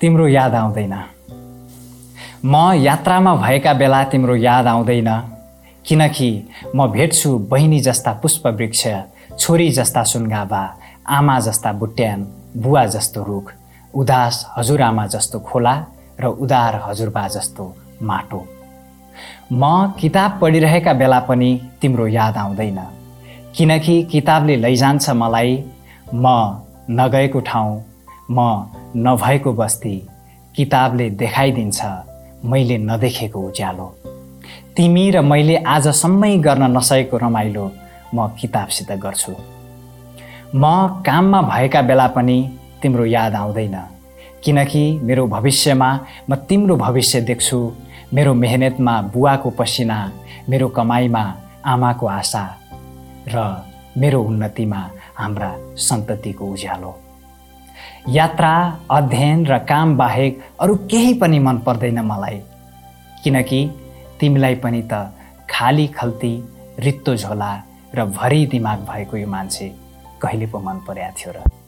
तिम्रो याद आउँदैन। म यात्रामा भएका बेला तिम्रो याद आउँदैन। किनकि म भेट्छु बहिनी जस्ता पुष्पवृक्ष छोरी जस्ता सुनगाभा आमा जस्ता बुट्यान बुवा जस्तो रुख उदास हजुरआमा जस्तो खोला र उदार हजुरबा जस्तो माटो। म किताब पढिरहेका बेला पनि तिम्रो याद आउँदैन। किनकि किताबले लैजान्छ मलाई। म नगएको ठाउँ म नभएको बस्ती किताबले देखाइदिन्छ मैले नदेखेको उज्यालो। तिमी र मैले आजसम्मै गर्न नसकेको रमाइलो म किताबसित गर्छु। म काममा भएका बेला पनि तिम्रो याद आउँदैन किनकि मेरो भविष्यमा म तिम्रो भविष्य देख्छु मेरो मेहनतमा बुवाको पसिना मेरो कमाइमा आमाको आशा र मेरो उन्नतिमा हाम्रा सन्ततिको उज्यालो। यात्रा अध्ययन र काम बाहेक अरू केही पनि मन पर्दैन मलाई। किनकि तिमीलाई पनि त खाली खल्ती रित्तो झोला र भरि दिमाग भएको यो मान्छे कहिले पो मन परेको थियो र।